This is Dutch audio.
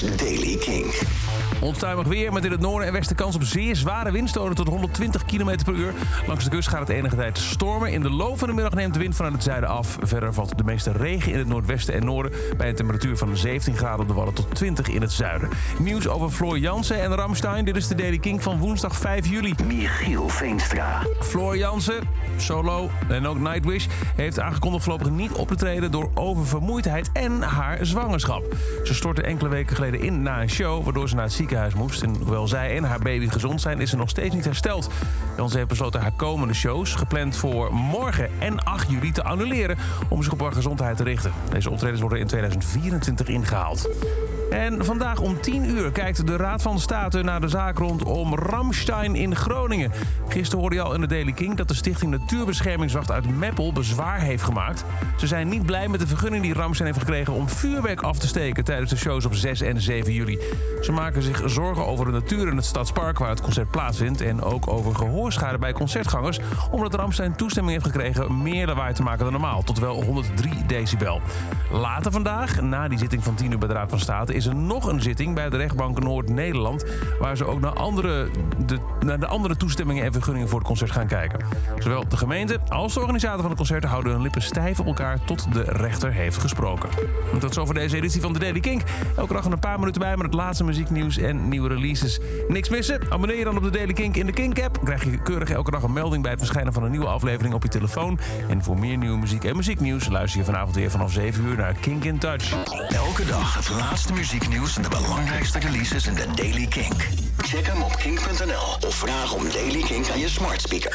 Daily King. Onstuimig weer met in het noorden en westen kans op zeer zware windstoten tot 120 km per uur. Langs de kust gaat het enige tijd stormen. In de loop van de middag neemt de wind vanuit het zuiden af. Verder valt de meeste regen in het noordwesten en noorden... bij een temperatuur van 17 graden op de Wadden tot 20 in het zuiden. Nieuws over Floor Jansen en Ramstein. Dit is de Daily King van woensdag 5 juli. Michiel Veenstra. Floor Jansen, solo en ook Nightwish... heeft aangekondigd voorlopig niet op te treden... door oververmoeidheid en haar zwangerschap. Ze stortte enkele weken geleden in na een show... waardoor ze naar het ziekenhuis moest. En hoewel zij en haar baby gezond zijn, is ze nog steeds niet hersteld. Jansen heeft besloten haar komende shows... gepland voor morgen en 8 juli te annuleren... om zich op haar gezondheid te richten. Deze optredens worden in 2024 ingehaald. En vandaag om 10 uur kijkt de Raad van State naar de zaak rondom Ramstein in Groningen. Gisteren hoorde je al in de Daily King dat de Stichting Natuurbeschermingswacht uit Meppel bezwaar heeft gemaakt. Ze zijn niet blij met de vergunning die Ramstein heeft gekregen om vuurwerk af te steken tijdens de shows op 6 en 7 juli. Ze maken zich zorgen over de natuur in het stadspark waar het concert plaatsvindt en ook over gehoorschade bij concertgangers, omdat Ramstein toestemming heeft gekregen meer lawaai te maken dan normaal, tot wel 103 decibel. Later vandaag, na die zitting van 10 uur bij de Raad van State, is er nog een zitting bij de rechtbank Noord-Nederland... waar ze ook naar, andere, de, naar de andere toestemmingen en vergunningen voor het concert gaan kijken. Zowel de gemeente als de organisator van het concert houden hun lippen stijf op elkaar... tot de rechter heeft gesproken. En tot zover deze editie van The Daily Kink. Elke dag een paar minuten bij met het laatste muzieknieuws en nieuwe releases. Niks missen? Abonneer je dan op de Daily Kink in de Kink-app. krijg je keurig elke dag een melding bij het verschijnen van een nieuwe aflevering op je telefoon. En voor meer nieuwe muziek en muzieknieuws luister je vanavond weer vanaf 7 uur naar Kink in Touch. Elke dag het laatste muzieknieuws en de belangrijkste releases in de Daily King. Check hem op kink.nl of vraag om Daily King aan je smart speaker.